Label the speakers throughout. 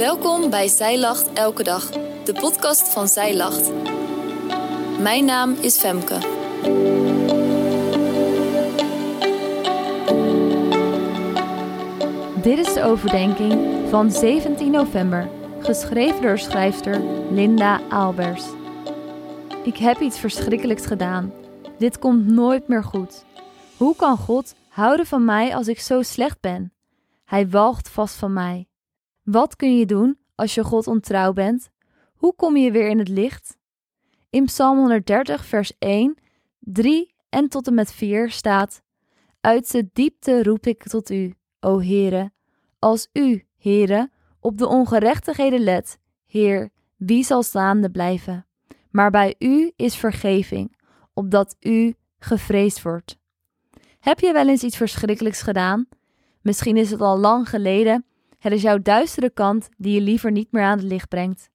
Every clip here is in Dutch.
Speaker 1: Welkom bij Zij Lacht Elke Dag, de podcast van Zij Lacht. Mijn naam is Femke.
Speaker 2: Dit is de overdenking van 17 november, geschreven door schrijfster Linda Albers. Ik heb iets verschrikkelijks gedaan. Dit komt nooit meer goed. Hoe kan God houden van mij als ik zo slecht ben? Hij walgt vast van mij. Wat kun je doen als je God ontrouw bent? Hoe kom je weer in het licht? In Psalm 130, vers 1, 3 en tot en met 4 staat: Uit de diepte roep ik tot u, o Heere. Als u, Heere, op de ongerechtigheden let, Heer, wie zal staande blijven? Maar bij u is vergeving, opdat u gevreesd wordt. Heb je wel eens iets verschrikkelijks gedaan? Misschien is het al lang geleden. Het is jouw duistere kant die je liever niet meer aan het licht brengt.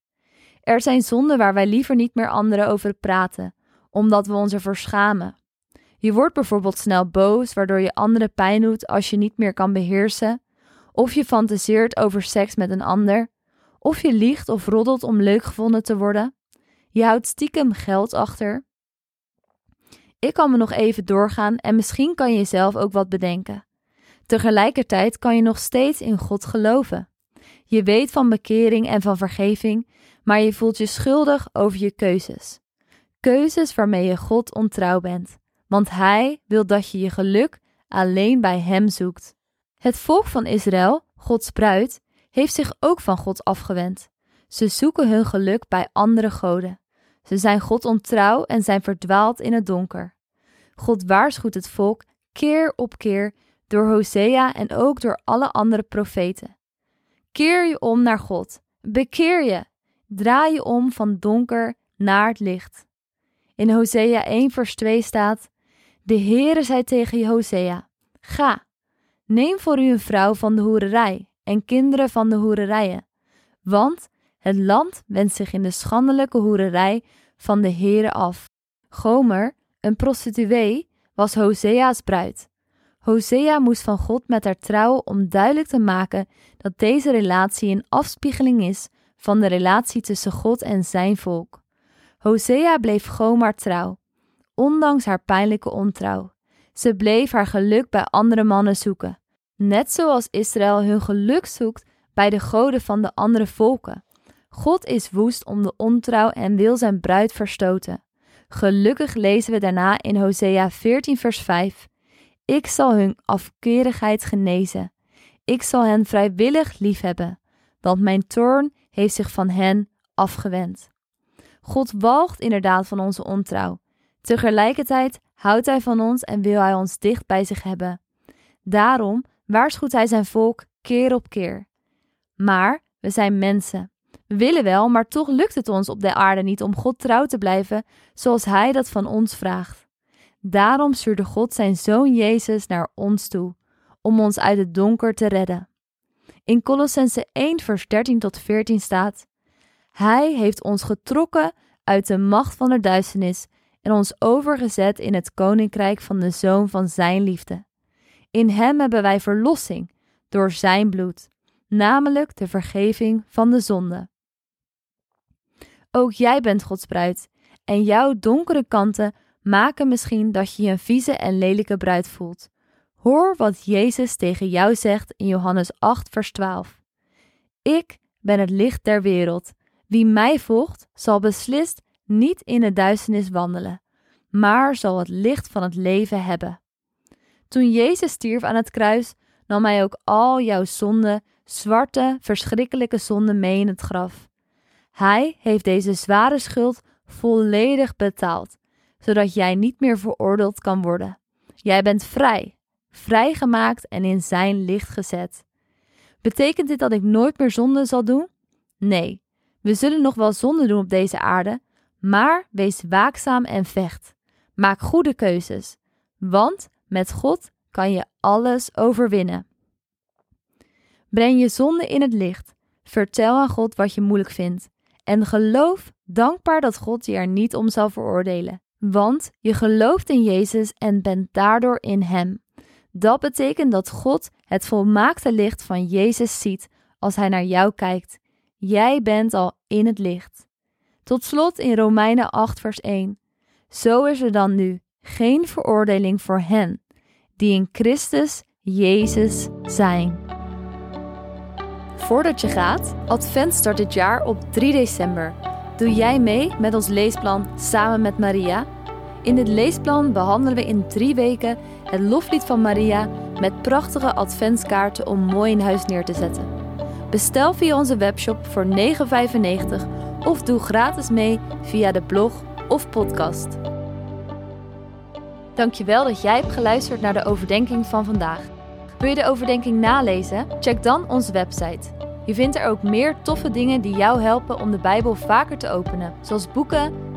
Speaker 2: Er zijn zonden waar wij liever niet meer anderen over praten, omdat we ons ervoor schamen. Je wordt bijvoorbeeld snel boos, waardoor je anderen pijn doet als je niet meer kan beheersen, of je fantaseert over seks met een ander, of je liegt of roddelt om leuk gevonden te worden. Je houdt stiekem geld achter. Ik kan me nog even doorgaan en misschien kan je zelf ook wat bedenken. Tegelijkertijd kan je nog steeds in God geloven. Je weet van bekering en van vergeving, maar je voelt je schuldig over je keuzes. Keuzes waarmee je God ontrouw bent, want Hij wil dat je je geluk alleen bij Hem zoekt. Het volk van Israël, Gods bruid, heeft zich ook van God afgewend. Ze zoeken hun geluk bij andere goden. Ze zijn God ontrouw en zijn verdwaald in het donker. God waarschuwt het volk keer op keer door Hosea en ook door alle andere profeten. Keer je om naar God. Bekeer je. Draai je om van donker naar het licht. In Hosea 1 vers 2 staat: De Heere zei tegen Hosea: Ga, neem voor u een vrouw van de hoererij en kinderen van de hoererijen, want het land wendt zich in de schandelijke hoererij van de Heere af. Gomer, een prostituee, was Hosea's bruid. Hosea moest van God met haar trouwen om duidelijk te maken dat deze relatie een afspiegeling is van de relatie tussen God en zijn volk. Hosea bleef Gomer trouw, ondanks haar pijnlijke ontrouw. Ze bleef haar geluk bij andere mannen zoeken, net zoals Israël hun geluk zoekt bij de goden van de andere volken. God is woest om de ontrouw en wil zijn bruid verstoten. Gelukkig lezen we daarna in Hosea 14 vers 5 ik zal hun afkerigheid genezen. Ik zal hen vrijwillig liefhebben, want mijn toorn heeft zich van hen afgewend. God walgt inderdaad van onze ontrouw. Tegelijkertijd houdt Hij van ons en wil Hij ons dicht bij zich hebben. Daarom waarschuwt Hij zijn volk keer op keer. Maar we zijn mensen. We willen wel, maar toch lukt het ons op de aarde niet om God trouw te blijven zoals Hij dat van ons vraagt. Daarom stuurde God zijn zoon Jezus naar ons toe, om ons uit het donker te redden. In Colossense 1 vers 13 tot 14 staat: Hij heeft ons getrokken uit de macht van de duisternis en ons overgezet in het koninkrijk van de zoon van zijn liefde. In hem hebben wij verlossing door zijn bloed, namelijk de vergeving van de zonde. Ook jij bent Gods bruid en jouw donkere kanten maken misschien dat je je een vieze en lelijke bruid voelt. Hoor wat Jezus tegen jou zegt in Johannes 8, vers 12. Ik ben het licht der wereld. Wie mij volgt, zal beslist niet in de duisternis wandelen, maar zal het licht van het leven hebben. Toen Jezus stierf aan het kruis, nam hij ook al jouw zonden, zwarte, verschrikkelijke zonden mee in het graf. Hij heeft deze zware schuld volledig betaald zodat jij niet meer veroordeeld kan worden. Jij bent vrij, vrijgemaakt en in zijn licht gezet. Betekent dit dat ik nooit meer zonde zal doen? Nee, we zullen nog wel zonde doen op deze aarde, maar wees waakzaam en vecht. Maak goede keuzes, want met God kan je alles overwinnen. Breng je zonde in het licht. Vertel aan God wat je moeilijk vindt. En geloof dankbaar dat God je er niet om zal veroordelen want je gelooft in Jezus en bent daardoor in Hem. Dat betekent dat God het volmaakte licht van Jezus ziet als Hij naar jou kijkt. jij bent al in het licht. Tot slot in Romeinen 8, vers 1. Zo is er dan nu geen veroordeling voor hen die in Christus Jezus zijn. Voordat je gaat, Advent start dit jaar op 3 december. Doe jij mee met ons leesplan Samen met Maria? In dit leesplan behandelen we in drie weken het loflied van Maria met prachtige adventskaarten om mooi in huis neer te zetten. Bestel via onze webshop voor 9,95 of doe gratis mee via de blog of podcast. Dankjewel dat jij hebt geluisterd naar de overdenking van vandaag. Wil je de overdenking nalezen? Check dan onze website. Je vindt er ook meer toffe dingen die jou helpen om de Bijbel vaker te openen, zoals boeken,